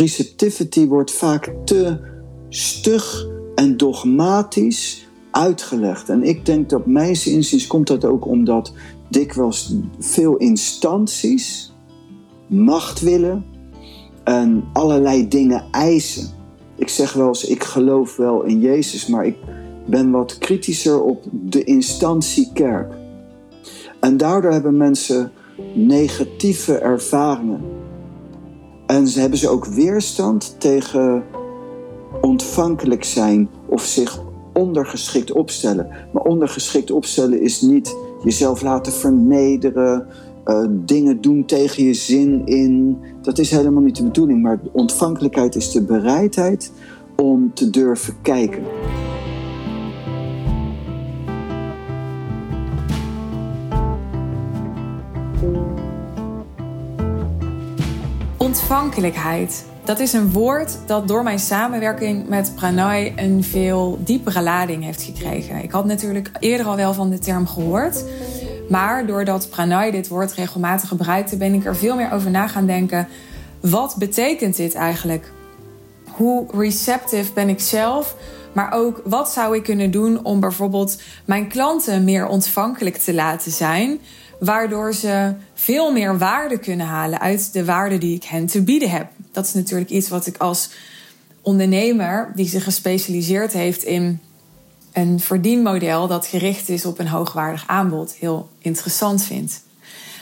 Receptivity wordt vaak te stug en dogmatisch uitgelegd. En ik denk dat mijns inziens komt dat ook omdat dikwijls veel instanties macht willen en allerlei dingen eisen. Ik zeg wel eens, ik geloof wel in Jezus, maar ik ben wat kritischer op de instantie kerk. En daardoor hebben mensen negatieve ervaringen. En ze hebben ze ook weerstand tegen ontvankelijk zijn of zich ondergeschikt opstellen. Maar ondergeschikt opstellen is niet jezelf laten vernederen, uh, dingen doen tegen je zin in. Dat is helemaal niet de bedoeling. Maar ontvankelijkheid is de bereidheid om te durven kijken. Ontvankelijkheid. Dat is een woord dat door mijn samenwerking met Pranay een veel diepere lading heeft gekregen. Ik had natuurlijk eerder al wel van de term gehoord. Maar doordat Pranay dit woord regelmatig gebruikte, ben ik er veel meer over na gaan denken. Wat betekent dit eigenlijk? Hoe receptive ben ik zelf? Maar ook wat zou ik kunnen doen om bijvoorbeeld mijn klanten meer ontvankelijk te laten zijn? Waardoor ze veel meer waarde kunnen halen uit de waarde die ik hen te bieden heb. Dat is natuurlijk iets wat ik als ondernemer die zich gespecialiseerd heeft in een verdienmodel dat gericht is op een hoogwaardig aanbod heel interessant vind.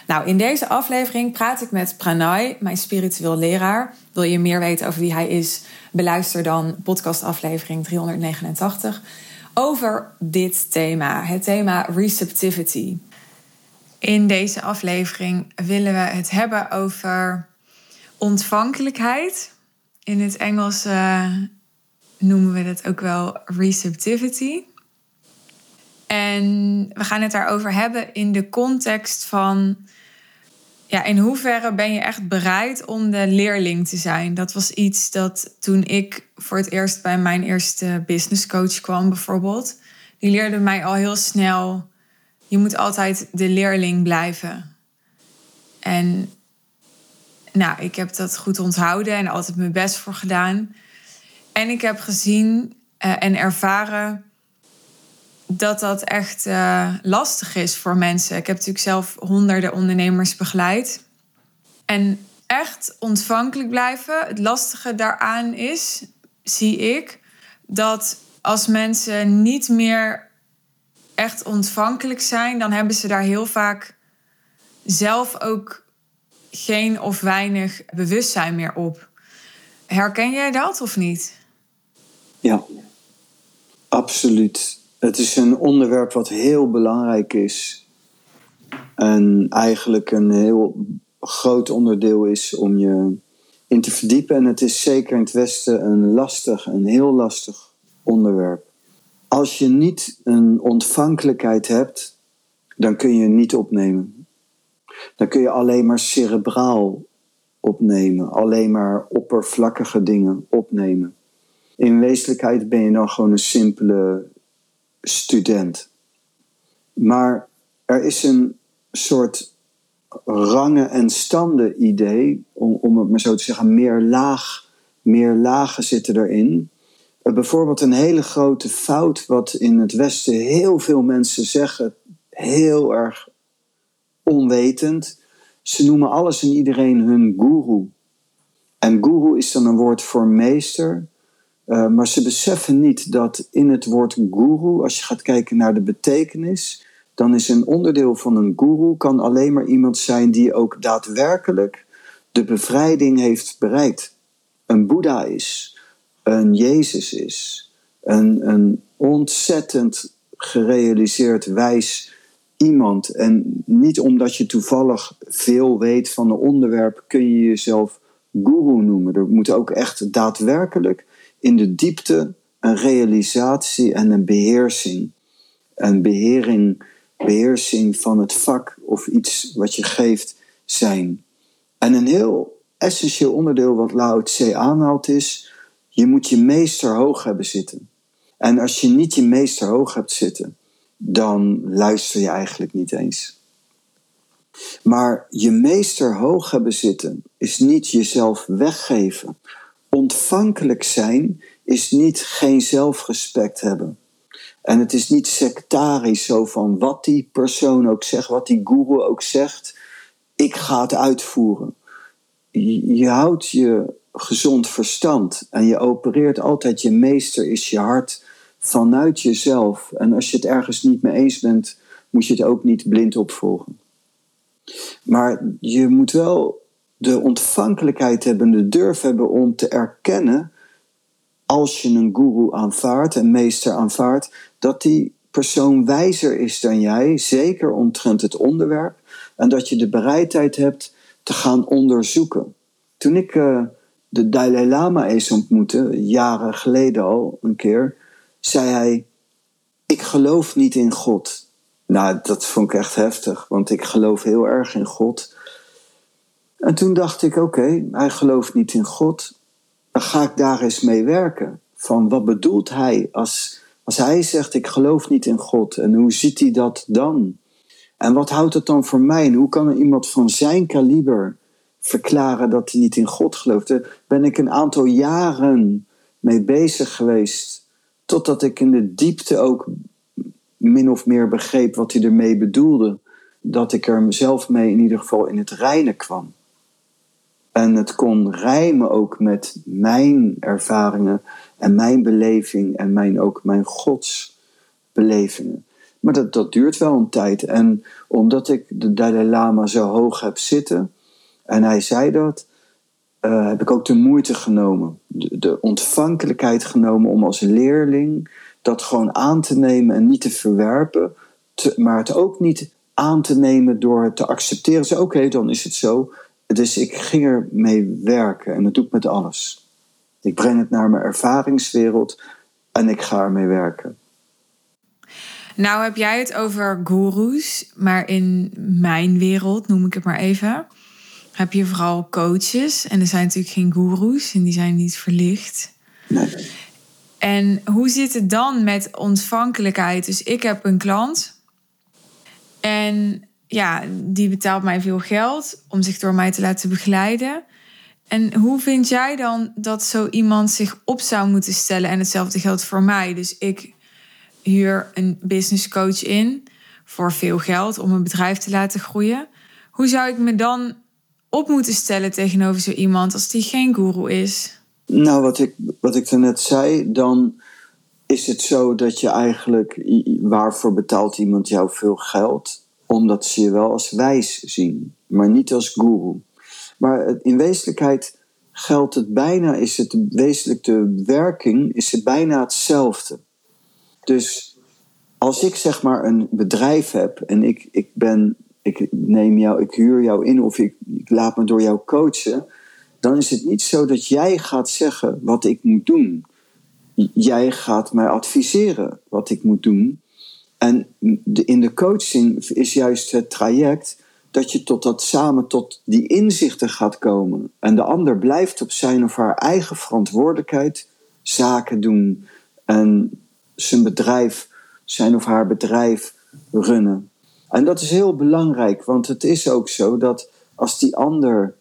Nou, in deze aflevering praat ik met Pranay, mijn spiritueel leraar. Wil je meer weten over wie hij is? Beluister dan podcastaflevering 389 over dit thema, het thema receptivity. In deze aflevering willen we het hebben over ontvankelijkheid. In het Engels uh, noemen we dat ook wel receptivity. En we gaan het daarover hebben in de context van ja, in hoeverre ben je echt bereid om de leerling te zijn? Dat was iets dat toen ik voor het eerst bij mijn eerste business coach kwam, bijvoorbeeld. Die leerde mij al heel snel: je moet altijd de leerling blijven. En nou, ik heb dat goed onthouden en altijd mijn best voor gedaan. En ik heb gezien uh, en ervaren dat dat echt uh, lastig is voor mensen. Ik heb natuurlijk zelf honderden ondernemers begeleid. En echt ontvankelijk blijven. Het lastige daaraan is, zie ik, dat als mensen niet meer echt ontvankelijk zijn, dan hebben ze daar heel vaak zelf ook geen of weinig bewustzijn meer op. Herken jij dat of niet? Ja, absoluut. Het is een onderwerp wat heel belangrijk is. En eigenlijk een heel groot onderdeel is om je in te verdiepen. En het is zeker in het Westen een lastig, een heel lastig onderwerp. Als je niet een ontvankelijkheid hebt, dan kun je niet opnemen. Dan kun je alleen maar cerebraal opnemen, alleen maar oppervlakkige dingen opnemen. In wezenlijkheid ben je dan gewoon een simpele student. Maar er is een soort rangen- en standen idee, om, om het maar zo te zeggen, meer, laag, meer lagen zitten erin. Bijvoorbeeld een hele grote fout, wat in het Westen heel veel mensen zeggen, heel erg onwetend. Ze noemen alles en iedereen hun guru. En guru is dan een woord voor meester. Uh, maar ze beseffen niet dat in het woord guru, als je gaat kijken naar de betekenis, dan is een onderdeel van een guru kan alleen maar iemand zijn die ook daadwerkelijk de bevrijding heeft bereikt. Een Boeddha is, een Jezus is, een, een ontzettend gerealiseerd wijs iemand. En niet omdat je toevallig veel weet van een onderwerp kun je jezelf guru noemen. Er moet ook echt daadwerkelijk in de diepte een realisatie en een beheersing. Een behering, beheersing van het vak of iets wat je geeft zijn. En een heel essentieel onderdeel wat Lao Tse aanhaalt is, je moet je meester hoog hebben zitten. En als je niet je meester hoog hebt zitten, dan luister je eigenlijk niet eens. Maar je meester hoog hebben zitten is niet jezelf weggeven ontvankelijk zijn is niet geen zelfrespect hebben. En het is niet sectarisch zo van wat die persoon ook zegt, wat die guru ook zegt, ik ga het uitvoeren. Je, je houdt je gezond verstand en je opereert altijd, je meester is je hart vanuit jezelf. En als je het ergens niet mee eens bent, moet je het ook niet blind opvolgen. Maar je moet wel de ontvankelijkheid hebben, de durf hebben om te erkennen, als je een guru aanvaardt, een meester aanvaardt, dat die persoon wijzer is dan jij, zeker omtrent het onderwerp, en dat je de bereidheid hebt te gaan onderzoeken. Toen ik uh, de Dalai Lama eens ontmoette, jaren geleden al een keer, zei hij: Ik geloof niet in God. Nou, dat vond ik echt heftig, want ik geloof heel erg in God. En toen dacht ik: Oké, hij gelooft niet in God. Dan ga ik daar eens mee werken. Van wat bedoelt hij als, als hij zegt: Ik geloof niet in God? En hoe ziet hij dat dan? En wat houdt het dan voor mij? En hoe kan iemand van zijn kaliber verklaren dat hij niet in God gelooft? Daar ben ik een aantal jaren mee bezig geweest. Totdat ik in de diepte ook min of meer begreep wat hij ermee bedoelde. Dat ik er mezelf mee in ieder geval in het reinen kwam. En het kon rijmen ook met mijn ervaringen en mijn beleving en mijn, ook mijn godsbelevingen. Maar dat, dat duurt wel een tijd. En omdat ik de Dalai Lama zo hoog heb zitten, en hij zei dat, uh, heb ik ook de moeite genomen, de, ontvankelijkheid genomen om als leerling dat gewoon aan te nemen en niet te verwerpen, maar het ook niet aan te nemen door het te accepteren. Oké, okay, dan is het zo. Dus ik ging er mee werken en dat doe ik met alles. Ik breng het naar mijn ervaringswereld en ik ga ermee werken. Nou heb jij het over gurus, maar in mijn wereld, noem ik het maar even, heb je vooral coaches. En er zijn natuurlijk geen gurus en die zijn niet verlicht. Nee. En hoe zit het dan met ontvankelijkheid? Dus ik heb een klant en ja, die betaalt mij veel geld om zich door mij te laten begeleiden. En hoe vind jij dan dat zo iemand zich op zou moeten stellen? En hetzelfde geldt voor mij. Dus ik huur een business coach in voor veel geld om een bedrijf te laten groeien. Hoe zou ik me dan op moeten stellen tegenover zo iemand als die geen guru is? Nou, wat ik, wat ik net zei, dan is het zo dat je eigenlijk, waarvoor betaalt iemand jou veel geld? Omdat ze je wel als wijs zien, maar niet als guru. Maar in wezenlijkheid geldt het bijna, is het wezenlijk de werking, is het bijna hetzelfde. Dus als ik zeg maar een bedrijf heb en ik, ik ben, ik neem jou, ik huur jou in of ik, laat me door jou coachen, dan is het niet zo dat jij gaat zeggen wat ik moet doen. Jij gaat mij adviseren wat ik moet doen. En in de coaching is juist het traject dat je tot dat samen tot die inzichten gaat komen. En de ander blijft op zijn of haar eigen verantwoordelijkheid zaken doen. En zijn bedrijf, zijn of haar bedrijf runnen. En dat is heel belangrijk, want het is ook zo dat als die ander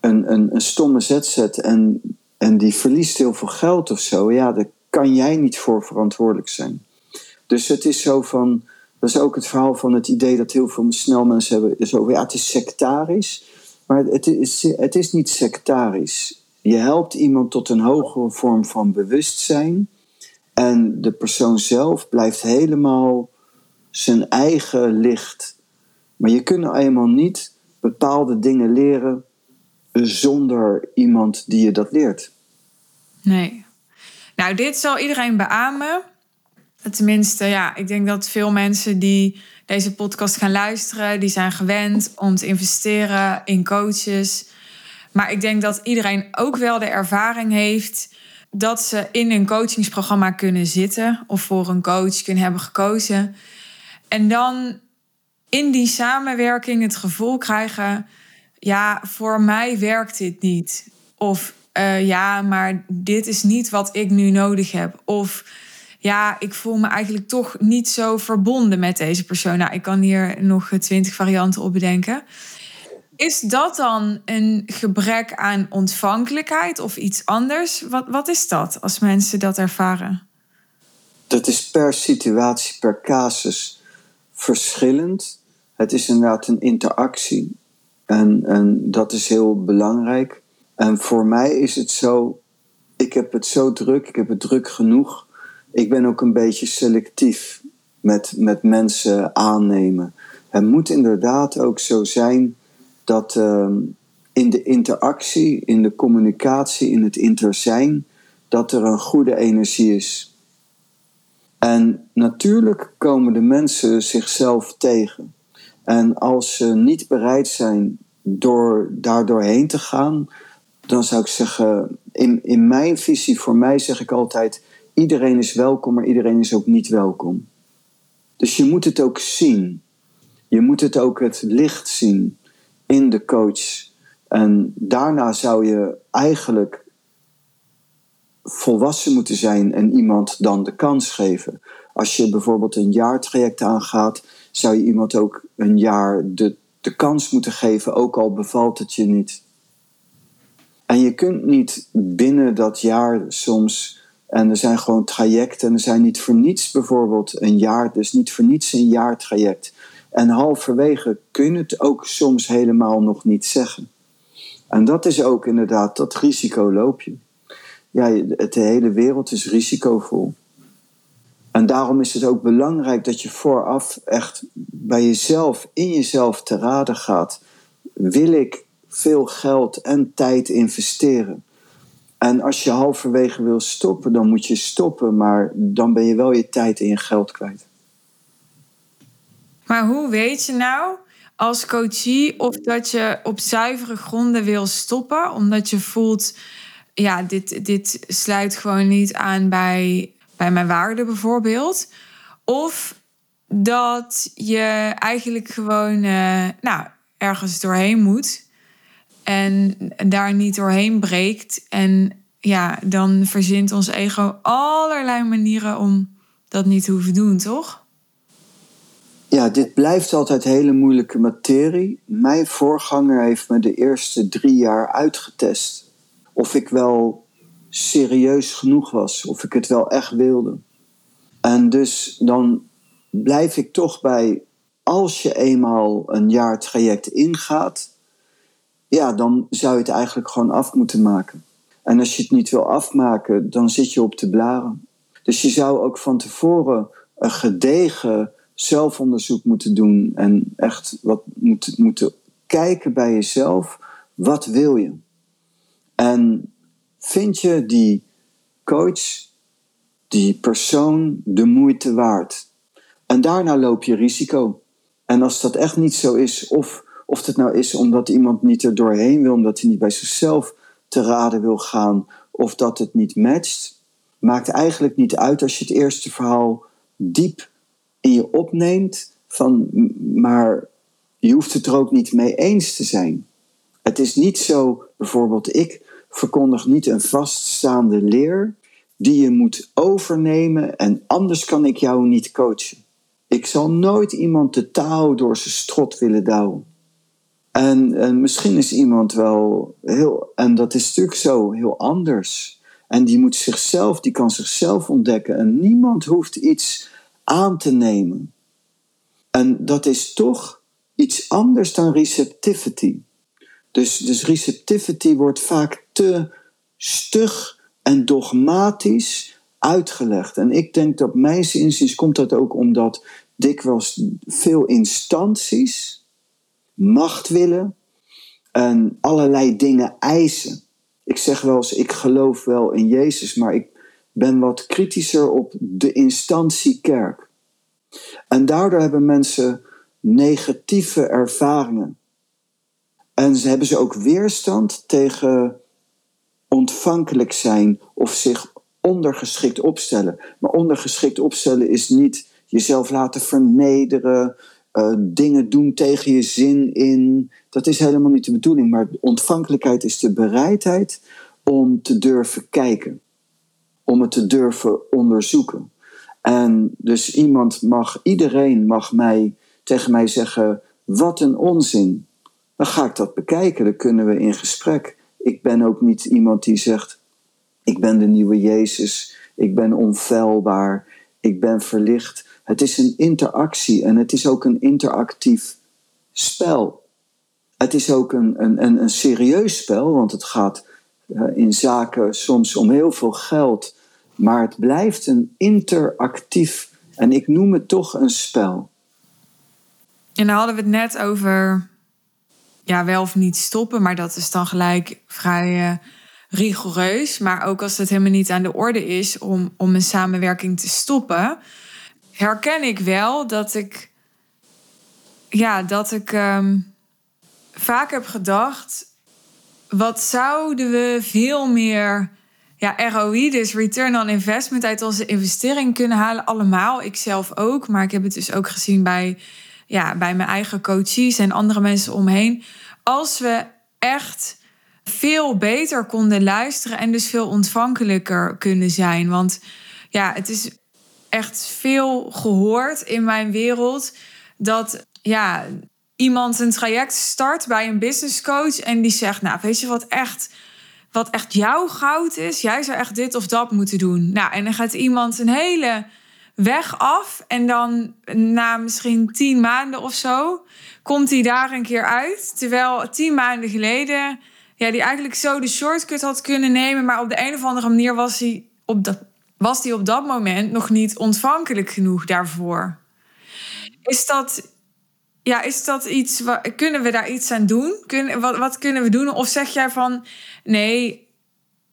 een, een, een stomme zet zet en, en die verliest heel veel geld of zo, ja, daar kan jij niet voor verantwoordelijk zijn. Dus het is zo van, dat is ook het verhaal van het idee dat heel veel snel mensen hebben, is over, ja, het is sectarisch, maar het is, het is niet sectarisch. Je helpt iemand tot een hogere vorm van bewustzijn en de persoon zelf blijft helemaal zijn eigen licht. Maar je kunt nou eenmaal niet bepaalde dingen leren zonder iemand die je dat leert. Nee. Nou, dit zal iedereen beamen. Tenminste, ja, ik denk dat veel mensen die deze podcast gaan luisteren, die zijn gewend om te investeren in coaches. Maar ik denk dat iedereen ook wel de ervaring heeft dat ze in een coachingsprogramma kunnen zitten of voor een coach kunnen hebben gekozen. En dan in die samenwerking het gevoel krijgen: ja, voor mij werkt dit niet. Of uh, ja, maar dit is niet wat ik nu nodig heb. Of ja, ik voel me eigenlijk toch niet zo verbonden met deze persoon. Nou, ik kan hier nog twintig varianten op bedenken. is dat dan een gebrek aan ontvankelijkheid of iets anders? Wat, wat is dat als mensen dat ervaren? Dat is per situatie, per casus verschillend. Het is inderdaad een interactie. En, en dat is heel belangrijk. En voor mij is het zo, ik heb het zo druk, ik heb het druk genoeg. Ik ben ook een beetje selectief met, met mensen aannemen. Het moet inderdaad ook zo zijn dat uh, in de interactie, in de communicatie, in het interzijn, dat er een goede energie is. En natuurlijk komen de mensen zichzelf tegen. En als ze niet bereid zijn door daar doorheen te gaan, dan zou ik zeggen, in, in mijn visie, voor mij zeg ik altijd, iedereen is welkom, maar iedereen is ook niet welkom. Dus je moet het ook zien. Je moet het ook het licht zien in de coach. En daarna zou je eigenlijk volwassen moeten zijn en iemand dan de kans geven. Als je bijvoorbeeld een jaartraject aangaat, zou je iemand ook een jaar de, de kans moeten geven, ook al bevalt het je niet. En je kunt niet binnen dat jaar soms, en er zijn gewoon trajecten, en er zijn niet voor niets bijvoorbeeld een jaar, dus niet voor niets een jaartraject. En halverwege kun je het ook soms helemaal nog niet zeggen. En dat is ook inderdaad, dat risico loop je. Ja, de hele wereld is risicovol. En daarom is het ook belangrijk dat je vooraf echt bij jezelf, in jezelf te raden gaat. Wil ik veel geld en tijd investeren? En als je halverwege wil stoppen, dan moet je stoppen, maar dan ben je wel je tijd en je geld kwijt. Maar hoe weet je nou als coachie of dat je op zuivere gronden wil stoppen, omdat je voelt, ja, dit, dit sluit gewoon niet aan bij, bij mijn waarden bijvoorbeeld. Of dat je eigenlijk gewoon uh, nou, ergens doorheen moet en daar niet doorheen breekt. En ja, dan verzint ons ego allerlei manieren om dat niet te hoeven doen, toch? Ja, dit blijft altijd hele moeilijke materie. Mijn voorganger heeft me de eerste drie jaar uitgetest. Of ik wel serieus genoeg was, of ik het wel echt wilde. En dus dan blijf ik toch bij, als je eenmaal een jaar traject ingaat, ja, dan zou je het eigenlijk gewoon af moeten maken. En als je het niet wil afmaken, dan zit je op de blaren. Dus je zou ook van tevoren een gedegen zelfonderzoek moeten doen en echt wat moeten, moeten kijken bij jezelf. Wat wil je? En vind je die coach, die persoon, de moeite waard? En daarna loop je risico. En als dat echt niet zo is, of, of het nou is omdat iemand niet er doorheen wil, omdat hij niet bij zichzelf te raden wil gaan, of dat het niet matcht, maakt eigenlijk niet uit als je het eerste verhaal diep in je opneemt, van, maar je hoeft het er ook niet mee eens te zijn. Het is niet zo, bijvoorbeeld, ik verkondig niet een vaststaande leer die je moet overnemen en anders kan ik jou niet coachen. Ik zal nooit iemand de touw door zijn strot willen douwen. En, en misschien is iemand wel heel, en dat is natuurlijk zo, heel anders. En die moet zichzelf, die kan zichzelf ontdekken. En niemand hoeft iets aan te nemen. En dat is toch iets anders dan receptivity. Dus, dus receptivity wordt vaak te stug en dogmatisch uitgelegd. En ik denk dat mijn inziens komt dat ook omdat dikwijls veel instanties macht willen en allerlei dingen eisen. Ik zeg wel eens, ik geloof wel in Jezus, maar ik ben wat kritischer op de instantie kerk. En daardoor hebben mensen negatieve ervaringen. En ze hebben ze ook weerstand tegen ontvankelijk zijn of zich ondergeschikt opstellen. Maar ondergeschikt opstellen is niet jezelf laten vernederen, uh, dingen doen tegen je zin in. Dat is helemaal niet de bedoeling. Maar ontvankelijkheid is de bereidheid om te durven kijken om het te durven onderzoeken. En dus iemand mag, iedereen mag mij tegen mij zeggen: wat een onzin. dan ga ik dat bekijken. Dan kunnen we in gesprek. Ik ben ook niet iemand die zegt: Ik ben de nieuwe Jezus, ik ben onfeilbaar, ik ben verlicht. Het is een interactie en het is ook een interactief spel. Het is ook een, een, een, een serieus spel, want het gaat uh, in zaken soms om heel veel geld. Maar het blijft een interactief, en ik noem het toch een spel. En dan hadden we het net over, ja, wel of niet stoppen, maar dat is dan gelijk vrij uh, rigoureus. Maar ook als het helemaal niet aan de orde is om, om een samenwerking te stoppen, herken ik wel dat ik, ja, dat ik um, vaak heb gedacht, wat zouden we veel meer ja, ROI, dus return on investment, uit onze investering kunnen halen. Allemaal, ik zelf ook. Maar ik heb het dus ook gezien bij, ja, bij mijn eigen coaches en andere mensen omheen. Als we echt veel beter konden luisteren en dus veel ontvankelijker kunnen zijn. Want ja, het is echt veel gehoord in mijn wereld dat ja, iemand een traject start bij een business coach en die zegt, nou, weet je wat echt, wat echt jouw goud is? Jij zou echt dit of dat moeten doen. Nou, en dan gaat iemand een hele weg af en dan na misschien tien maanden of zo komt hij daar een keer uit, terwijl tien maanden geleden ja, die eigenlijk zo de shortcut had kunnen nemen, maar op de een of andere manier was hij op dat was hij op dat moment nog niet ontvankelijk genoeg daarvoor. Is dat ja, is dat iets, kunnen we daar iets aan doen? Kun, wat, wat kunnen we doen? Of zeg jij van, nee,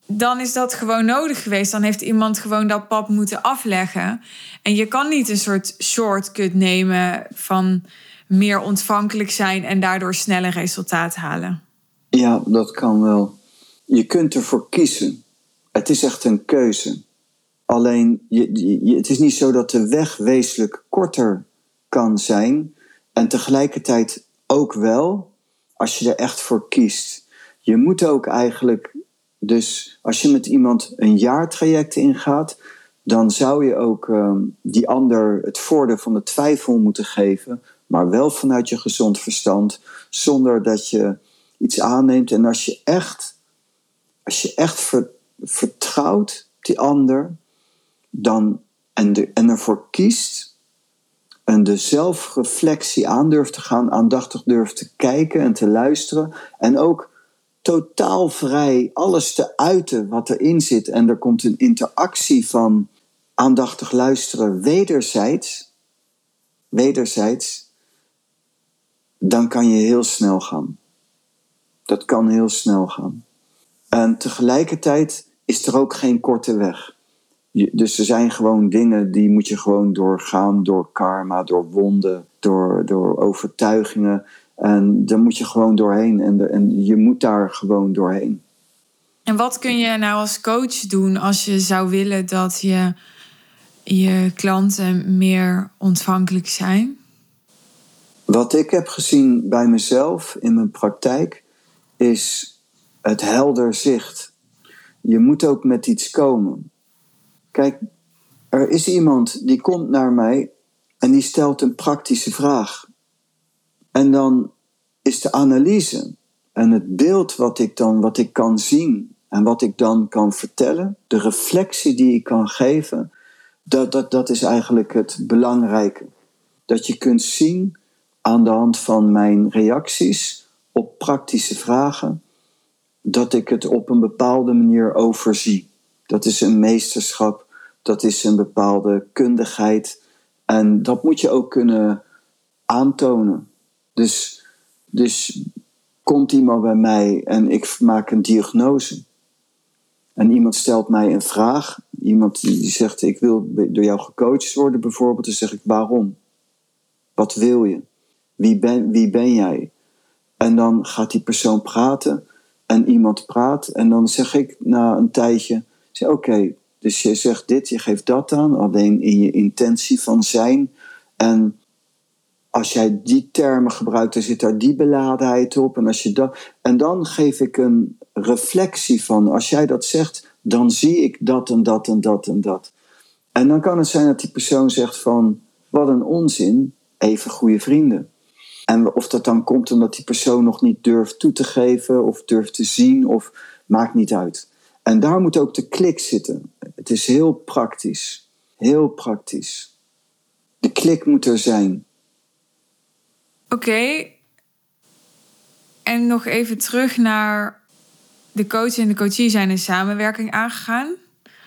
dan is dat gewoon nodig geweest. Dan heeft iemand gewoon dat pad moeten afleggen. En je kan niet een soort shortcut nemen van meer ontvankelijk zijn en daardoor sneller resultaat halen. Ja, dat kan wel. Je kunt ervoor kiezen. Het is echt een keuze. Alleen, je, het is niet zo dat de weg wezenlijk korter kan zijn. En tegelijkertijd ook wel, als je er echt voor kiest. Je moet ook eigenlijk, dus als je met iemand een jaartraject ingaat, dan zou je ook um, die ander het voordeel van de twijfel moeten geven, maar wel vanuit je gezond verstand, zonder dat je iets aanneemt. En als je echt, als je echt ver, vertrouwt die ander, dan, en, de, en ervoor kiest en de zelfreflectie aan durft te gaan, aandachtig durft te kijken en te luisteren. En ook totaal vrij alles te uiten wat erin zit. En er komt een interactie van aandachtig luisteren wederzijds. Wederzijds. Dan kan je heel snel gaan. Dat kan heel snel gaan. En tegelijkertijd is er ook geen korte weg dus er zijn gewoon dingen die moet je gewoon doorgaan door karma, door wonden, door, door overtuigingen. En daar moet je gewoon doorheen en, en je moet daar gewoon doorheen. En wat kun je nou als coach doen als je zou willen dat je, je klanten meer ontvankelijk zijn? Wat ik heb gezien bij mezelf in mijn praktijk is het helder zicht. Je moet ook met iets komen. Kijk, er is iemand die komt naar mij en die stelt een praktische vraag. En dan is de analyse en het beeld wat ik dan wat ik kan zien en wat ik dan kan vertellen, de reflectie die ik kan geven, dat, dat, dat is eigenlijk het belangrijke. Dat je kunt zien aan de hand van mijn reacties op praktische vragen, dat ik het op een bepaalde manier overzie. Dat is een meesterschap dat is een bepaalde kundigheid. En dat moet je ook kunnen aantonen. Dus, dus komt iemand bij mij en ik maak een diagnose. En iemand stelt mij een vraag. Iemand die zegt: Ik wil door jou gecoacht worden, bijvoorbeeld. Dan zeg ik: Waarom? Wat wil je? Wie ben, wie ben jij? En dan gaat die persoon praten. En iemand praat. En dan zeg ik na een tijdje: Oké, dus je zegt dit, je geeft dat aan, alleen in je intentie van zijn. En als jij die termen gebruikt, dan zit daar die beladenheid op. En, als je dat, en dan geef ik een reflectie van, als jij dat zegt, dan zie ik dat en dat en dat en dat. En dan kan het zijn dat die persoon zegt van, wat een onzin, even goede vrienden. En of dat dan komt omdat die persoon nog niet durft toe te geven of durft te zien, of maakt niet uit. En daar moet ook de klik zitten. Het is heel praktisch. Heel praktisch. De klik moet er zijn. Oké. En nog even terug naar de coach en de coachie zijn een samenwerking aangegaan.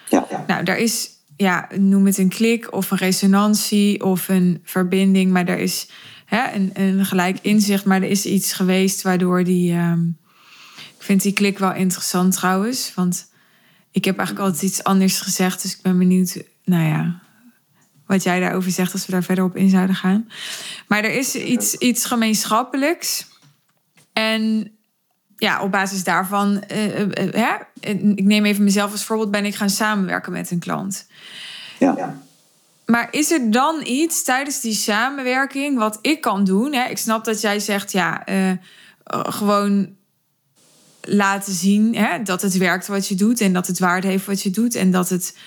Ja. Nou, daar is, ja, noem het een klik of een resonantie of een verbinding, maar er is hè, een, een gelijk inzicht, maar er is iets geweest waardoor die. Ehm, ik vind die klik wel interessant trouwens, want ik heb eigenlijk altijd iets anders gezegd, dus ik ben benieuwd, nou ja, wat jij daarover zegt als we daar verder op in zouden gaan. Maar er is iets, iets gemeenschappelijks. En ja, op basis daarvan, uh, uh, ik neem even mezelf als voorbeeld, ben ik gaan samenwerken met een klant. Ja. Maar is er dan iets tijdens die samenwerking wat ik kan doen? Hè? Ik snap dat jij zegt, ja, gewoon laten zien hè, dat het werkt wat je doet en dat het waarde heeft wat je doet en dat het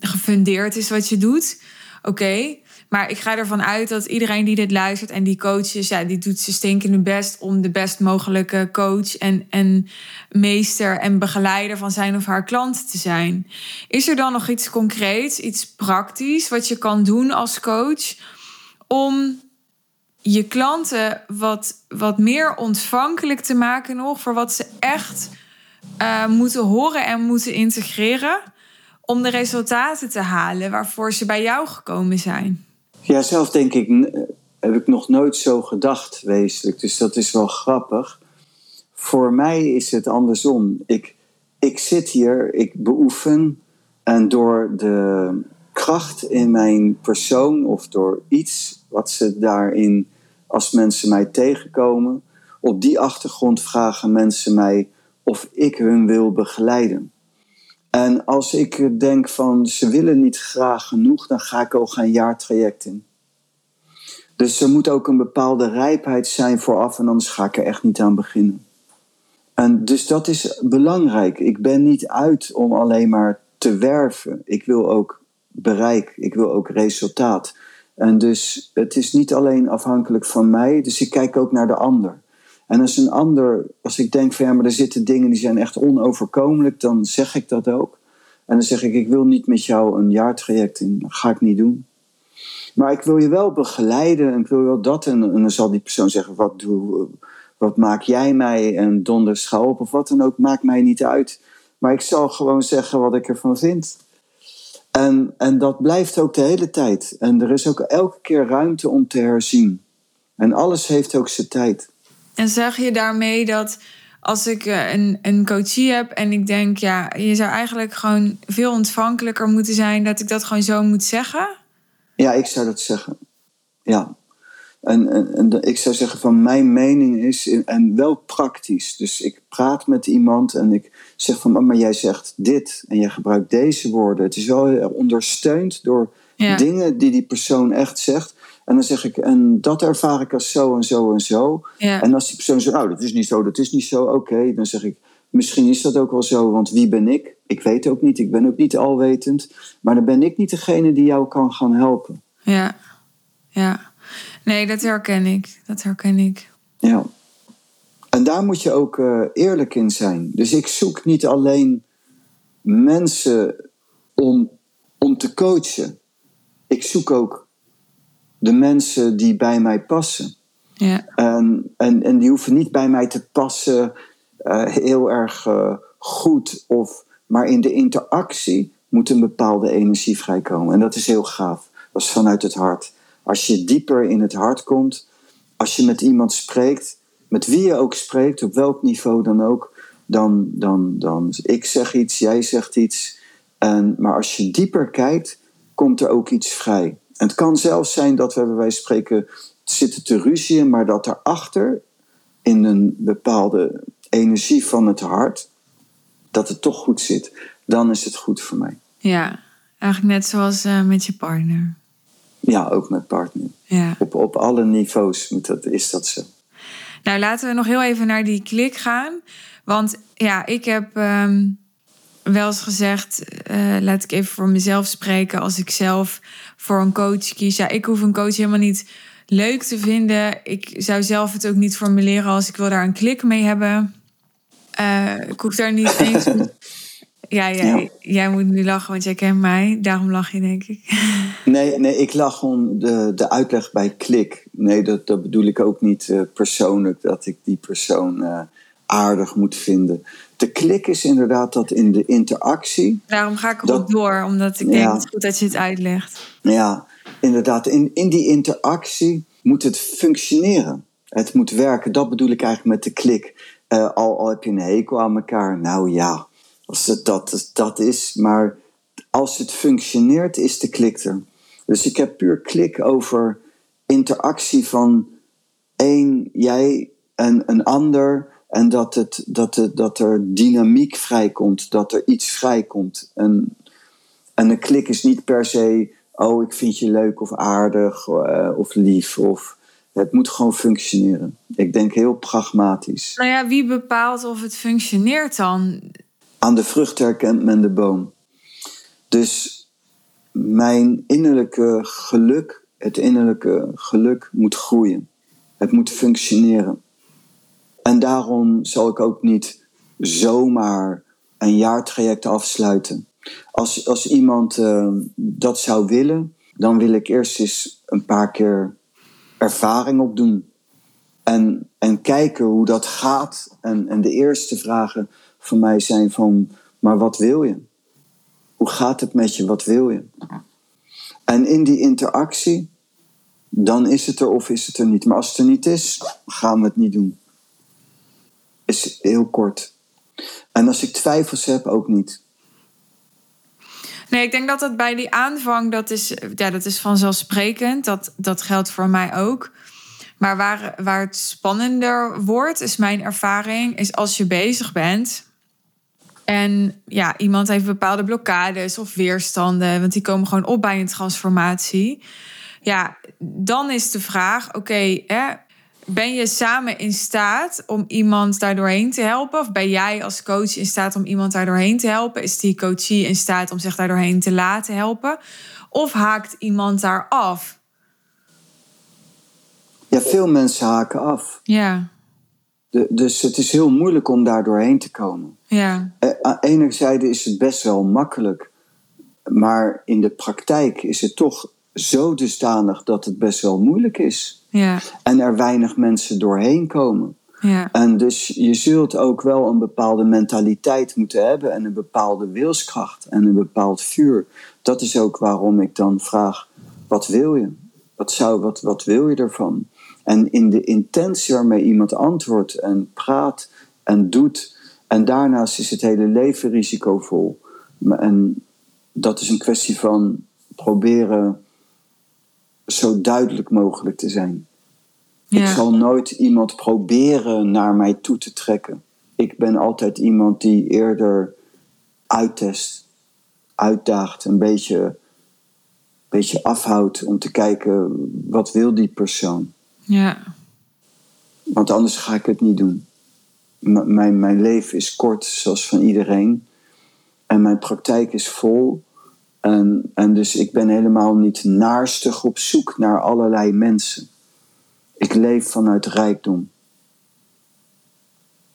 gefundeerd is wat je doet. Oké, maar ik ga ervan uit dat iedereen die dit luistert en die coaches, ja, die doet ze stinkende best om de best mogelijke coach en, en meester en begeleider van zijn of haar klant te zijn. Is er dan nog iets concreets, iets praktisch wat je kan doen als coach om je klanten wat, wat meer ontvankelijk te maken nog voor wat ze echt uh, moeten horen en moeten integreren om de resultaten te halen waarvoor ze bij jou gekomen zijn? Ja, zelf denk ik, heb ik nog nooit zo gedacht, wezenlijk. Dus dat is wel grappig. Voor mij is het andersom. Ik, ik zit hier, ik beoefen en door de kracht in mijn persoon of door iets wat ze daarin, als mensen mij tegenkomen, op die achtergrond vragen mensen mij of ik hun wil begeleiden. En als ik denk van ze willen niet graag genoeg, dan ga ik ook een jaartraject in. Dus er moet ook een bepaalde rijpheid zijn vooraf en anders ga ik er echt niet aan beginnen. En dus dat is belangrijk. Ik ben niet uit om alleen maar te werven. Ik wil ook bereik, ik wil ook resultaat. En dus het is niet alleen afhankelijk van mij, dus ik kijk ook naar de ander. En als een ander, als ik denk van ja, maar er zitten dingen die zijn echt onoverkomelijk, dan zeg ik dat ook. En dan zeg ik, ik wil niet met jou een jaartraject in. Dat ga ik niet doen. Maar ik wil je wel begeleiden en ik wil wel dat. En, dan zal die persoon zeggen, wat, doe, wat maak jij mij? En donder schouw op of wat dan ook, maakt mij niet uit. Maar ik zal gewoon zeggen wat ik ervan vind. En, en dat blijft ook de hele tijd. En er is ook elke keer ruimte om te herzien. En alles heeft ook zijn tijd. En zeg je daarmee dat als ik eh, een, een coachie heb en ik denk, ja, je zou eigenlijk gewoon veel ontvankelijker moeten zijn, dat ik dat gewoon zo moet zeggen? Ja, ik zou dat zeggen. Ja. En, en, en ik zou zeggen van mijn mening is, en wel praktisch. Dus ik praat met iemand en ik zeg van, maar jij zegt dit en jij gebruikt deze woorden. Het is wel ondersteund door dingen die die persoon echt zegt. En dan zeg ik, en dat ervaar ik als zo en zo en zo. Ja. En als die persoon zegt, nou, dat is niet zo, dat is niet zo, oké. dan zeg ik, misschien is dat ook wel zo, want wie ben ik? Ik weet ook niet, ik ben ook niet alwetend. Maar dan ben ik niet degene die jou kan gaan helpen. Ja, ja. Nee, dat herken ik. Dat herken ik. Ja. En daar moet je ook uh, eerlijk in zijn. Dus ik zoek niet alleen mensen om, om te coachen. Ik zoek ook de mensen die bij mij passen. Ja. En, en, en die hoeven niet bij mij te passen uh, heel erg uh, goed, of, maar in de interactie moet een bepaalde energie vrijkomen. En dat is heel gaaf. Dat is vanuit het hart. Als je dieper in het hart komt, als je met iemand spreekt, met wie je ook spreekt, op welk niveau dan ook, dan, dan, dan ik zeg iets, jij zegt iets. En, maar als je dieper kijkt, komt er ook iets vrij. En het kan zelfs zijn dat we bij wijze van spreken zitten te ruzien, maar dat erachter in een bepaalde energie van het hart, dat het toch goed zit. Dan is het goed voor mij. Ja, eigenlijk net zoals uh, met je partner. Ja, ook met partner. Ja. Op, op alle niveaus dat, is dat zo. Nou, laten we nog heel even naar die klik gaan. Want ja, ik heb um, wel eens gezegd, uh, laat ik even voor mezelf spreken, als ik zelf voor een coach kies. Ja, ik hoef een coach helemaal niet leuk te vinden. Ik zou zelf het ook niet formuleren als ik wil daar een klik mee hebben. Uh, ik hoef daar niet eens. ja, jij, jij moet nu lachen, want jij kent mij. Daarom lach je, denk ik. Nee, nee ik lach om de, de uitleg bij klik. Nee, dat, dat bedoel ik ook niet uh, persoonlijk, dat ik die persoon aardig moet vinden. De klik is inderdaad dat in de interactie. Daarom ga ik erop door, omdat ik denk het goed dat je het uitlegt. Ja, inderdaad. In, in die interactie moet het functioneren. Het moet werken. Dat bedoel ik eigenlijk met de klik. Uh, al, al heb je een hekel aan elkaar, nou ja, als het dat, dat is. Maar als het functioneert, is de klik er. Dus ik heb puur klik over interactie van één, jij en een ander. En dat, het, dat, het, dat er dynamiek vrijkomt, dat er iets vrijkomt. En, en een klik is niet per se, oh ik vind je leuk of aardig uh, of lief. Of, het moet gewoon functioneren. Ik denk heel pragmatisch. Nou ja, wie bepaalt of het functioneert dan? Aan de vrucht herkent men de boom. Dus mijn innerlijke geluk, het innerlijke geluk moet groeien. Het moet functioneren. En daarom zal ik ook niet zomaar een jaartraject afsluiten. Als, als iemand uh, dat zou willen, dan wil ik eerst eens een paar keer ervaring opdoen. En, en kijken hoe dat gaat. En, en de eerste vragen van mij zijn van, maar wat wil je? Hoe gaat het met je? Wat wil je? En in die interactie, dan is het er of is het er niet. Maar als het er niet is, gaan we het niet doen. Is heel kort. En als ik twijfels heb, ook niet. Nee, ik denk dat dat bij die aanvang, dat is, ja, dat is vanzelfsprekend. Dat, dat geldt voor mij ook. Maar waar, waar het spannender wordt, is mijn ervaring, is als je bezig bent. En ja, iemand heeft bepaalde blokkades of weerstanden, want die komen gewoon op bij een transformatie. Ja, dan is de vraag: oké, ben je samen in staat om iemand daar doorheen te helpen? Of ben jij als coach in staat om iemand daar doorheen te helpen? Is die coachie in staat om zich daar doorheen te laten helpen? Of haakt iemand daar af? Ja, veel mensen haken af. Ja. De, dus het is heel moeilijk om daar doorheen te komen. Ja. Eh, enerzijds is het best wel makkelijk, maar in de praktijk is het toch zo dusdanig dat het best wel moeilijk is. Ja. En er weinig mensen doorheen komen. Ja. En dus je zult ook wel een bepaalde mentaliteit moeten hebben en een bepaalde wilskracht en een bepaald vuur. Dat is ook waarom ik dan vraag: wat wil je? Wat, zou, wat, wat wil je ervan? En in de intentie waarmee iemand antwoordt en praat en doet. En daarnaast is het hele leven risicovol. En dat is een kwestie van proberen zo duidelijk mogelijk te zijn. Ja. Ik zal nooit iemand proberen naar mij toe te trekken. Ik ben altijd iemand die eerder uittest, uitdaagt, een beetje, beetje afhoudt om te kijken wat wil die persoon. Ja. Want anders ga ik het niet doen. M mijn, mijn leven is kort, zoals van iedereen. En mijn praktijk is vol. En, en dus ik ben helemaal niet naarstig op zoek naar allerlei mensen. Ik leef vanuit rijkdom.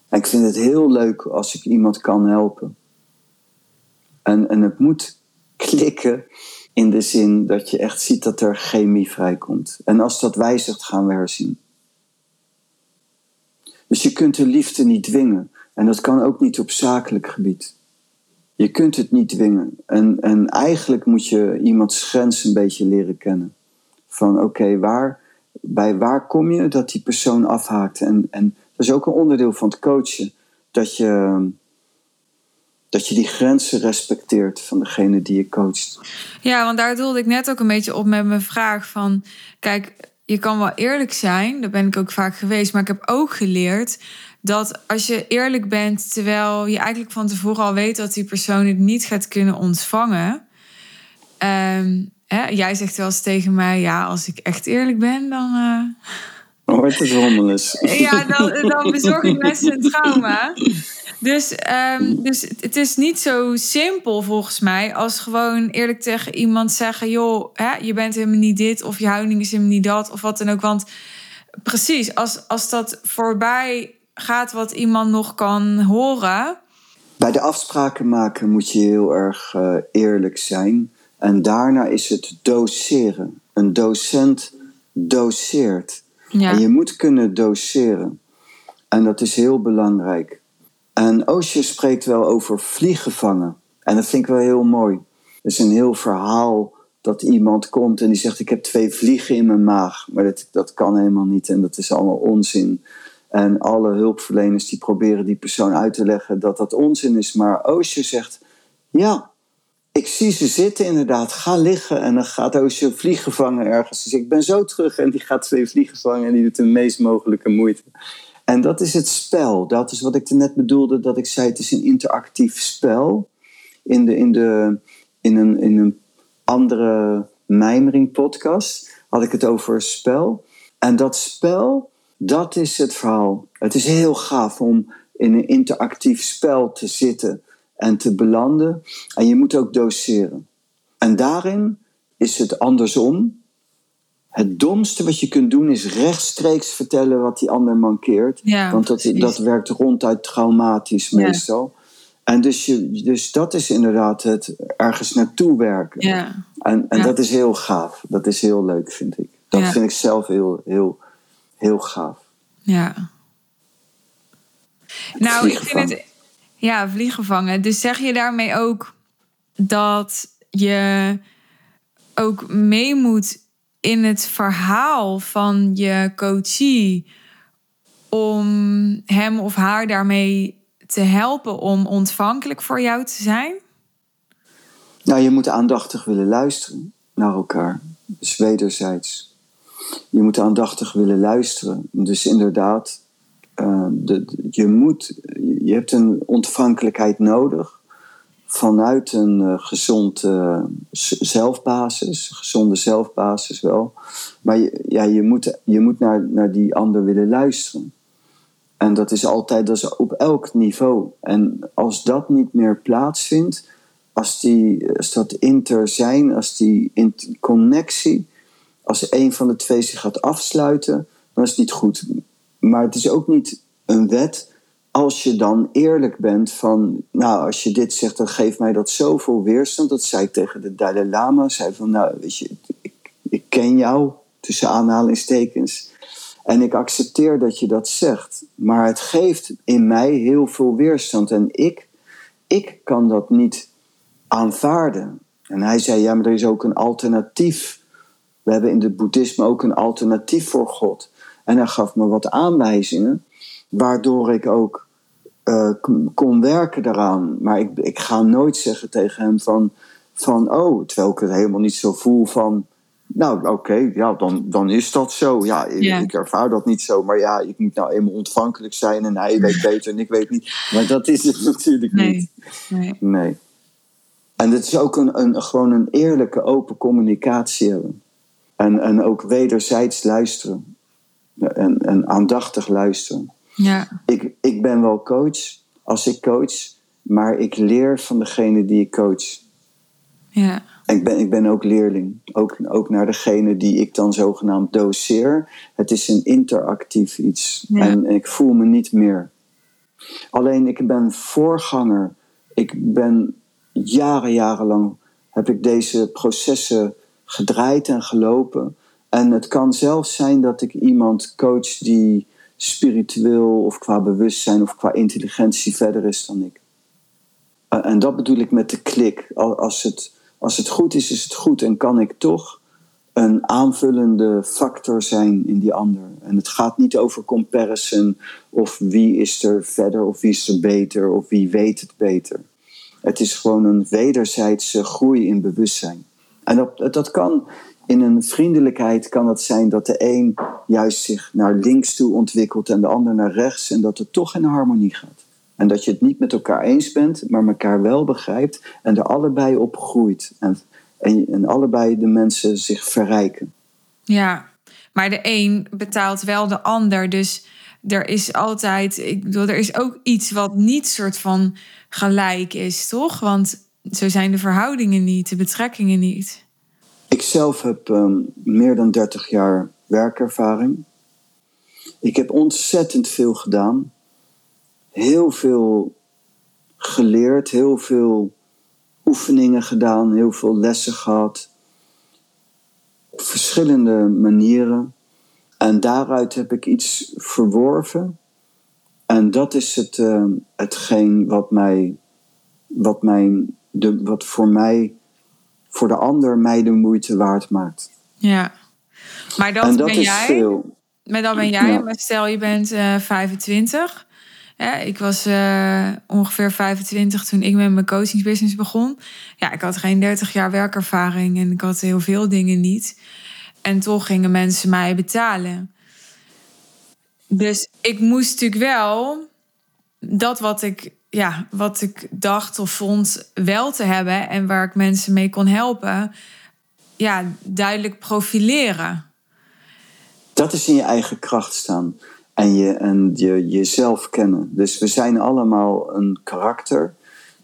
En ik vind het heel leuk als ik iemand kan helpen. En, en het moet klikken in de zin dat je echt ziet dat er chemie vrijkomt. En als dat wijzigt, gaan we herzien. Dus je kunt de liefde niet dwingen. En dat kan ook niet op zakelijk gebied. Je kunt het niet dwingen. En, en eigenlijk moet je iemands grens een beetje leren kennen. Van oké, waar, bij waar kom je dat die persoon afhaakt? En, en dat is ook een onderdeel van het coachen. Dat je, dat je die grenzen respecteert van degene die je coacht. Ja, want daar doelde ik net ook een beetje op met mijn vraag van... Kijk, je kan wel eerlijk zijn, daar ben ik ook vaak geweest... maar ik heb ook geleerd dat als je eerlijk bent... terwijl je eigenlijk van tevoren al weet dat die persoon het niet gaat kunnen ontvangen... Um, hè, jij zegt wel eens tegen mij, ja, als ik echt eerlijk ben, dan... Uh Hoort het rommeles. Ja, dan, dan bezorg ik mensen een trauma. Dus, um, dus het is niet zo simpel volgens mij als gewoon eerlijk tegen iemand zeggen: joh, hè, je bent helemaal niet dit of je houding is helemaal niet dat of wat dan ook. Want precies, als, als dat voorbij gaat wat iemand nog kan horen. Bij de afspraken maken moet je heel erg uh, eerlijk zijn. En daarna is het doseren. Een docent doseert. Ja. En je moet kunnen doseren. En dat is heel belangrijk. En Osho spreekt wel over vliegen vangen. En dat vind ik wel heel mooi. Er is een heel verhaal dat iemand komt en die zegt: Ik heb twee vliegen in mijn maag. Maar dat, dat kan helemaal niet en dat is allemaal onzin. En alle hulpverleners die proberen die persoon uit te leggen dat dat onzin is. Maar Osho zegt: Ja, ik zie ze zitten inderdaad. Ga liggen en dan gaat Osho vliegen vangen ergens. Dus ik ben zo terug en die gaat twee vliegen vangen en die doet de meest mogelijke moeite. En dat is het spel. Dat is wat ik net bedoelde, dat ik zei: het is een interactief spel. In, de, in, de, in, een, in een andere mijmering podcast had ik het over spel. En dat spel, dat is het verhaal. Het is heel gaaf om in een interactief spel te zitten en te belanden. En je moet ook doseren. En daarin is het andersom. Het domste wat je kunt doen is rechtstreeks vertellen wat die ander mankeert. want dat, dat werkt ronduit traumatisch meestal. En dus, je, dus dat is inderdaad het ergens naartoe werken. Ja. En, en dat is heel gaaf. Dat is heel leuk, vind ik. Dat vind ik zelf heel, heel, heel gaaf. Ja. nou, ik vind het. Ja, vliegen vangen. Dus zeg je daarmee ook dat je ook mee moet in het verhaal van je coachie om hem of haar daarmee te helpen om ontvankelijk voor jou te zijn? Nou, je moet aandachtig willen luisteren naar elkaar. Dus wederzijds. Je moet aandachtig willen luisteren. Dus inderdaad, uh, de, je, moet, je hebt een ontvankelijkheid nodig vanuit een uh, gezond uh, zelfbasis, gezonde zelfbasis wel. Maar je, ja, je moet, je moet naar, naar die ander willen luisteren. En dat is altijd, dat is op elk niveau. En als dat niet meer plaatsvindt, als, die, als dat inter zijn, als die connectie, als een van de twee zich gaat afsluiten, dan is het niet goed. Maar het is ook niet een wet als je dan eerlijk bent van, nou, als je dit zegt, dan geeft mij dat zoveel weerstand. Dat zei ik tegen de Dalai Lama. Zei van, nou, weet je, ik, ik ken jou, tussen aanhalingstekens. En ik accepteer dat je dat zegt. Maar het geeft in mij heel veel weerstand. En ik, ik kan dat niet aanvaarden. En hij zei, ja, maar er is ook een alternatief. We hebben in het boeddhisme ook een alternatief voor God. En hij gaf me wat aanwijzingen, waardoor ik ook uh, kon werken daaraan. Maar ik, ik ga nooit zeggen tegen hem van, van, oh, terwijl ik het helemaal niet zo voel van, nou, oké, ja, dan, dan is dat zo. Ja ik, ik, ervaar dat niet zo. Maar ja, ik moet nou eenmaal ontvankelijk zijn en hij weet beter en ik weet niet. Maar dat is het natuurlijk niet. Nee. nee. En het is ook een, een, gewoon een eerlijke, open communicatie hebben. En, en ook wederzijds luisteren. En, en aandachtig luisteren. Ja. Ik, ik ben wel coach als ik coach, maar ik leer van degene die ik coach. Ja. Ik ben, ik ben ook leerling. Ook, ook naar degene die ik dan zogenaamd doseer. Het is een interactief iets. En ik voel me niet meer. Alleen ik ben voorganger. Ik ben jaren, jarenlang heb ik deze processen gedraaid en gelopen. En het kan zelfs zijn dat ik iemand coach die spiritueel of qua bewustzijn of qua intelligentie verder is dan ik. En dat bedoel ik met de klik. Als het als het goed is, is het goed en kan ik toch een aanvullende factor zijn in die ander. En het gaat niet over comparison of wie is er verder of wie is er beter of wie weet het beter. Het is gewoon een wederzijdse groei in bewustzijn. En dat, kan in een vriendelijkheid kan het zijn dat de een juist zich naar links toe ontwikkelt en de ander naar rechts en dat het toch in harmonie gaat. En dat je het niet met elkaar eens bent, maar elkaar wel begrijpt en er allebei op groeit. En, en, en allebei de mensen zich verrijken. Ja, Maar de een betaalt wel de ander. Dus er is altijd, ik bedoel, er is ook iets wat niet soort van gelijk is, toch? Want zo zijn de verhoudingen niet, de betrekkingen niet. Ik zelf heb um, meer dan 30 jaar werkervaring. Ik heb ontzettend veel gedaan. Heel veel geleerd, heel veel oefeningen gedaan, heel veel lessen gehad. Op verschillende manieren. En daaruit heb ik iets verworven. En dat is het, uh, hetgeen wat mij, wat, mijn, de, wat voor mij, voor de ander mij de moeite waard maakt. Ja, maar dat, en dat ben is jij. Veel. Maar dan ben jij, maar stel je bent uh, 25. Ja, ik was uh, ongeveer 25 toen ik met mijn coachingsbusiness begon. Ja, ik had geen 30 jaar werkervaring en ik had heel veel dingen niet. En toch gingen mensen mij betalen. Dus ik moest natuurlijk wel dat wat ik, ja, wat ik dacht of vond wel te hebben en waar ik mensen mee kon helpen, ja, duidelijk profileren. Dat is in je eigen kracht staan en, je, en je, jezelf kennen. Dus we zijn allemaal een karakter.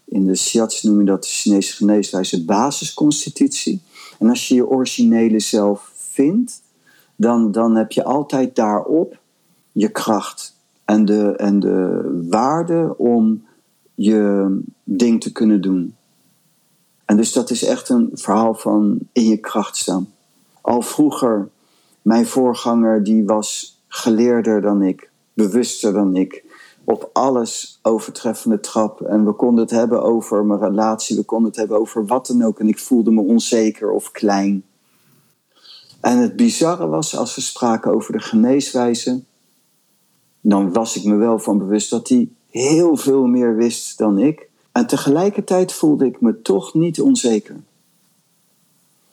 In de Shiatsu noem je dat de Chinese geneeswijze basisconstitutie. En als je je originele zelf vindt, dan, dan heb je altijd daarop je kracht en de, en de waarde om je ding te kunnen doen. En dus dat is echt een verhaal van in je kracht staan. Al vroeger, mijn voorganger die was geleerder dan ik, bewuster dan ik, op alles overtreffende trap. En we konden het hebben over mijn relatie, we konden het hebben over wat dan ook. En ik voelde me onzeker of klein. En het bizarre was, als we spraken over de geneeswijze, dan was ik me wel van bewust dat hij heel veel meer wist dan ik. En tegelijkertijd voelde ik me toch niet onzeker.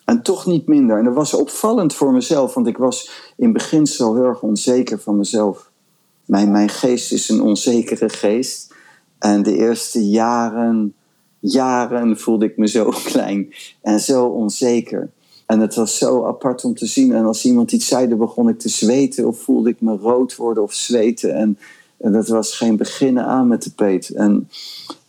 En toch niet minder. En dat was opvallend voor mezelf, want ik was in beginsel heel erg onzeker van mezelf. Mijn, mijn geest is een onzekere geest. En de eerste jaren, jaren voelde ik me zo klein en zo onzeker. En het was zo apart om te zien. En als iemand iets zei, dan begon ik te zweten of voelde ik me rood worden of zweten. En, en dat was geen beginnen aan met de peet. En,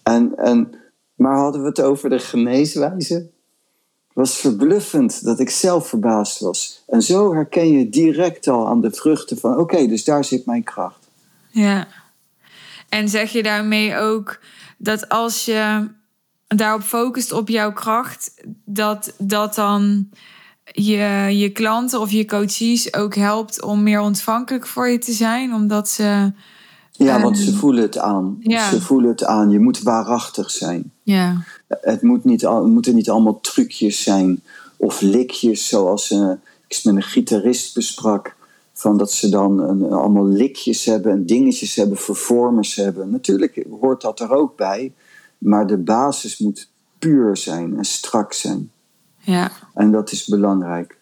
en, en, maar hadden we het over de geneeswijze? Het was verbluffend dat ik zelf verbaasd was. En zo herken je direct al aan de vruchten van: oké, dus daar zit mijn kracht. Ja. En zeg je daarmee ook dat als je daarop focust op jouw kracht, dat dat dan je, je klanten of je coaches ook helpt om meer ontvankelijk voor je te zijn, omdat ze. Ja, want ze voelen het aan. Ze voelen het aan. Je moet waarachtig zijn. Ja. Het, moet niet, het moeten niet allemaal trucjes zijn of likjes, zoals uh, ik met een gitarist besprak. Van dat ze dan een, allemaal likjes hebben en dingetjes hebben, vervormers hebben. Natuurlijk hoort dat er ook bij. Maar de basis moet puur zijn en strak zijn. Ja. En dat is belangrijk.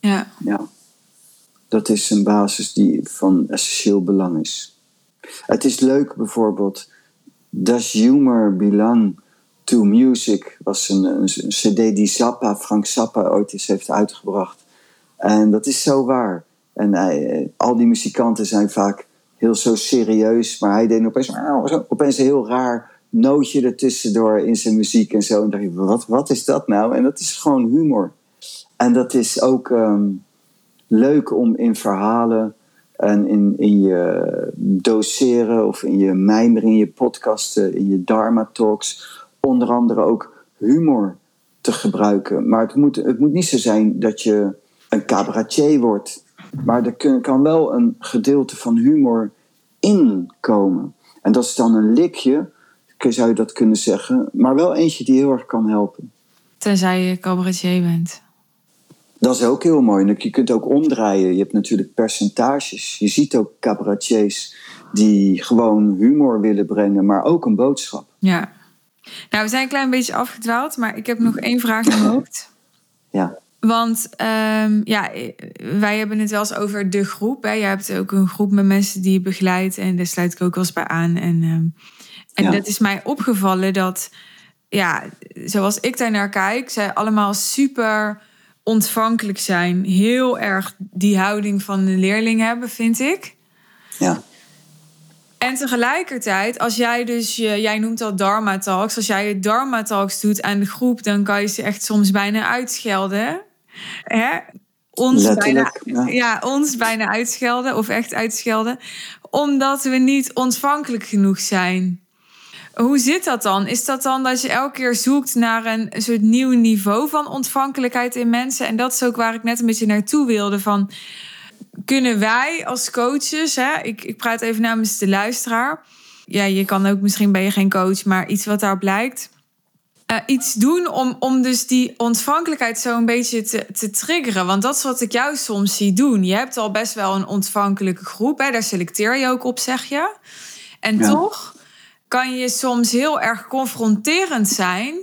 Ja. ja. Dat is een basis die van essentieel belang is. Het is leuk bijvoorbeeld. Does humor belong to music? was een, een, cd die Zappa, Frank Zappa ooit eens heeft uitgebracht. En dat is zo waar. En hij, al die muzikanten zijn vaak heel zo serieus. Maar hij deed opeens, opeens een heel raar nootje ertussendoor in zijn muziek en zo. En dacht ik, wat, wat is dat nou? En dat is gewoon humor. En dat is ook ehm, leuk om in verhalen en in, in je doseren of in je mijmeren, in je podcasten, in je Dharma talks, onder andere ook humor te gebruiken. Maar het moet, het moet niet zo zijn dat je een cabaretier wordt. Maar er kan wel een gedeelte van humor inkomen. En dat is dan een likje zou je dat kunnen zeggen. Maar wel eentje die heel erg kan helpen. Tenzij je cabaretier bent. Dat is ook heel mooi. Je kunt ook omdraaien. Je hebt natuurlijk percentages. Je ziet ook cabaretiers die gewoon humor willen brengen, maar ook een boodschap. Ja. Nou, we zijn een klein beetje afgedwaald, maar ik heb nog één vraag in mijn hoofd. Ja. Want um, ja, wij hebben het wel eens over de groep. Hè. Jij hebt ook een groep met mensen die je begeleidt en daar sluit ik ook wel eens bij aan. En um, en dat is mij opgevallen dat, ja, zoals ik daar naar kijk, zij allemaal super ontvankelijk zijn heel erg die houding van de leerling hebben, vind ik. Ja. En tegelijkertijd, als jij dus, je, jij noemt dat Dharma Talks, als jij je Dharma Talks doet aan de groep, dan kan je ze echt soms bijna uitschelden. Hè? Ons bijna, ja. ja. ons bijna uitschelden of echt uitschelden, omdat we niet ontvankelijk genoeg zijn. Hoe zit dat dan? Is dat dan dat je elke keer zoekt naar een, soort nieuw niveau van ontvankelijkheid in mensen? En dat is ook waar ik net een beetje naartoe wilde. Van, kunnen wij als coaches, hè, ik, ik praat even namens de luisteraar. Ja, je kan ook, misschien ben je geen coach, maar iets wat daar blijkt. Uh, iets doen om, om dus die ontvankelijkheid zo een beetje te, te triggeren. Want dat is wat ik jou soms zie doen. Je hebt al best wel een ontvankelijke groep. Hè? Daar selecteer je ook op, zeg je. En toch kan je soms heel erg confronterend zijn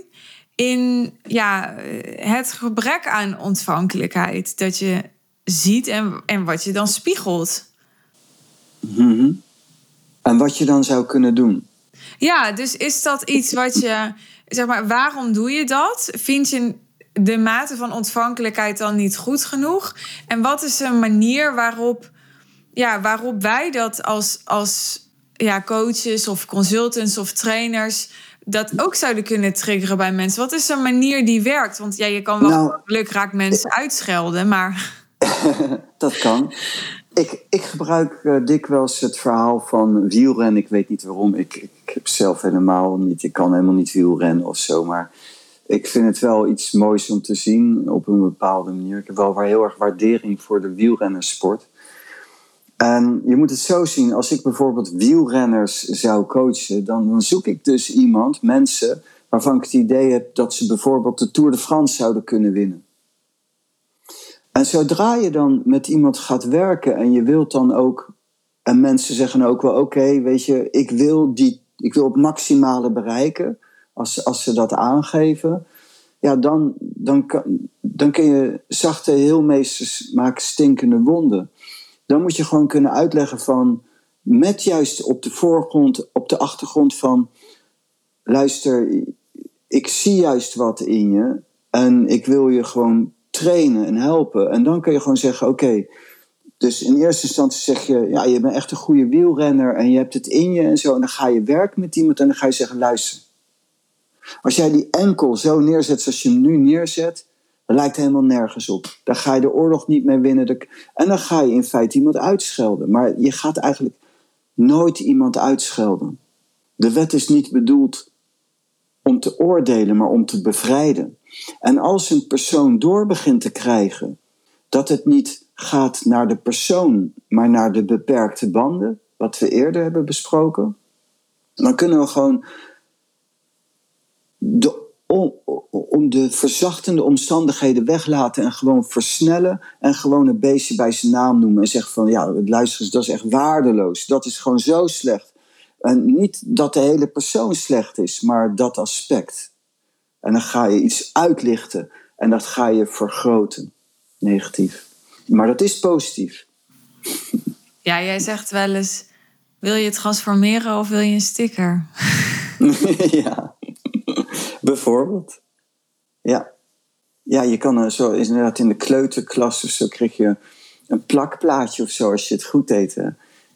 in ja, het gebrek aan ontvankelijkheid. Dat je ziet en, en wat je dan spiegelt. Mhm. En wat je dan zou kunnen doen. Ja, dus is dat iets wat je, zeg maar, waarom doe je dat? Vind je de mate van ontvankelijkheid dan niet goed genoeg? En wat is een manier waarop, ja, waarop wij dat als, als ja, coaches of consultants of trainers dat ook zouden kunnen triggeren bij mensen? Wat is een manier die werkt? Want ja, je kan wel nou, raak mensen uitschelden, maar. dat kan. Ik, ik gebruik uh, dikwijls het verhaal van wielrennen. Ik weet niet waarom. Ik, ik heb zelf helemaal niet. Ik kan helemaal niet wielrennen of zo. Maar ik vind het wel iets moois om te zien op een bepaalde manier. Ik heb wel heel erg waardering voor de wielrennersport. En je moet het zo zien, als ik bijvoorbeeld wielrenners zou coachen, dan, dan zoek ik dus iemand, mensen, waarvan ik het idee heb dat ze bijvoorbeeld de Tour de France zouden kunnen winnen. En zodra je dan met iemand gaat werken en je wilt dan ook, en mensen zeggen ook wel: oké, weet je, ik wil, die, ik wil het maximale bereiken, als, als ze dat aangeven, ja, dan, dan, kan, dan kun je zachte heelmeesters maken stinkende wonden dan moet je gewoon kunnen uitleggen van, met juist op de voorgrond, op de achtergrond van, luister, ik zie juist wat in je en ik wil je gewoon trainen en helpen. En dan kun je gewoon zeggen, oké, dus in eerste instantie zeg je, ja, je bent echt een goede wielrenner en je hebt het in je en zo. En dan ga je werken met iemand en dan ga je zeggen, luister. Als jij die enkel zo neerzet zoals je hem nu neerzet, dat lijkt helemaal nergens op. Daar ga je de oorlog niet mee winnen. En dan ga je in feite iemand uitschelden. Maar je gaat eigenlijk nooit iemand uitschelden. De wet is niet bedoeld om te oordelen, maar om te bevrijden. En als een persoon door begint te krijgen dat het niet gaat naar de persoon, maar naar de beperkte banden, wat we eerder hebben besproken, dan kunnen we gewoon de om, om de verzachtende omstandigheden weglaten en gewoon versnellen en gewoon een beestje bij zijn naam noemen en zeggen van ja, luister eens, dat is echt waardeloos. Dat is gewoon zo slecht. En niet dat de hele persoon slecht is, maar dat aspect. En dan ga je iets uitlichten en dat ga je vergroten. Negatief. Maar dat is positief. Ja, jij zegt wel eens: wil je het transformeren of wil je een sticker? ja. Bijvoorbeeld. Ja. Ja, je kan er zo, inderdaad in de kleuterklas of zo kreeg je een plakplaatje of zo als je het goed deed.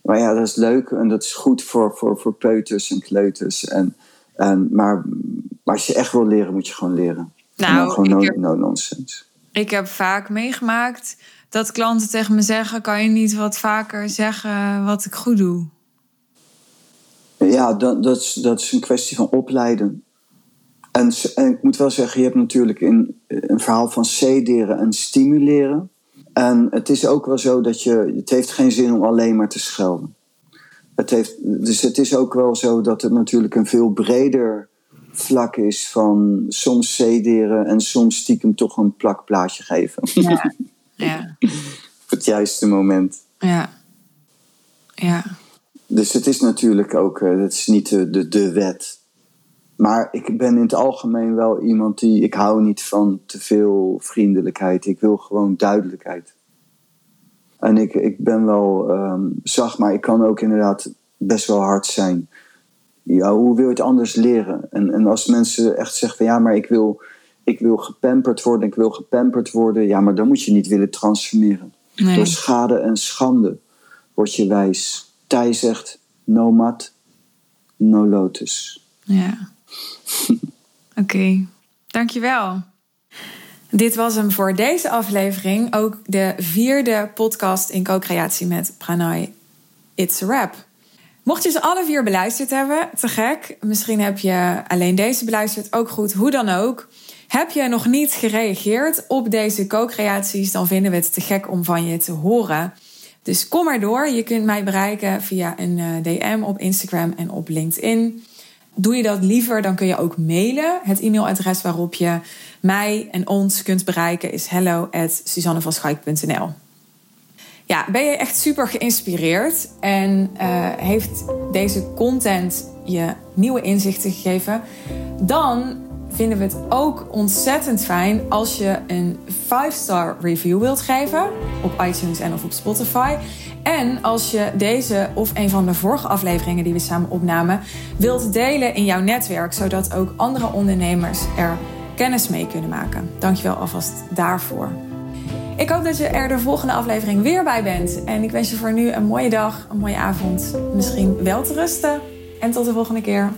Maar ja, dat is leuk en dat is goed voor, voor, voor peuters en kleuters. En, en, maar, maar als je echt wil leren, moet je gewoon leren. Nou, gewoon no, heb, no nonsense. Ik heb vaak meegemaakt dat klanten tegen me zeggen: kan je niet wat vaker zeggen wat ik goed doe? Ja, dat, dat, is, dat is een kwestie van opleiden. En, en, ik moet wel zeggen, je hebt natuurlijk in, een verhaal van cederen en stimuleren. En het is ook wel zo dat je, het heeft geen zin om alleen maar te schelden. Het heeft, dus het is ook wel zo dat het natuurlijk een veel breder vlak is van soms cederen en soms stiekem toch een plakplaatje geven. Ja. ja. Op het juiste moment. Ja. Ja. Dus het is natuurlijk ook, het eh, is niet de, de, de wet. Maar ik ben in het algemeen wel iemand die. Ik hou niet van te veel vriendelijkheid. Ik wil gewoon duidelijkheid. En ik, ik ben wel um, zacht, maar ik kan ook inderdaad best wel hard zijn. Ja, hoe wil je het anders leren? En, en als mensen echt zeggen van ja, maar ik wil, ik wil gepamperd worden, ik wil gepamperd worden. Ja, maar dan moet je niet willen transformeren. Door schade en schande word je wijs. Tij zegt, no mat, no lotus. Ja. Oké, dankjewel. Dit was hem voor deze aflevering. Ook de vierde podcast in co-creatie met Pranay. It's a wrap. Mocht je ze alle vier beluisterd hebben, te gek. Misschien heb je alleen deze beluisterd, ook goed. Hoe dan ook. Heb je nog niet gereageerd op deze co-creaties, dan vinden we het te gek om van je te horen. Dus kom maar door. Je kunt mij bereiken via een eh, DM op Instagram en op LinkedIn. Doe je dat liever, dan kun je ook mailen. Het e-mailadres waarop je mij en ons kunt bereiken is hello@suzannevanschaik.nl. Ja, ben je echt super geïnspireerd en uh, heeft deze content je nieuwe inzichten gegeven? Dan vinden we het ook ontzettend fijn als je een 5-star review wilt geven op iTunes en of op Spotify. En als je deze of een van de vorige afleveringen die we samen opnamen wilt delen in jouw netwerk, zodat ook andere ondernemers er kennis mee kunnen maken. Dankjewel alvast daarvoor. Ik hoop dat je er de volgende aflevering weer bij bent. En ik wens je voor nu een mooie dag, een mooie avond. Misschien wel te rusten. En tot de volgende keer.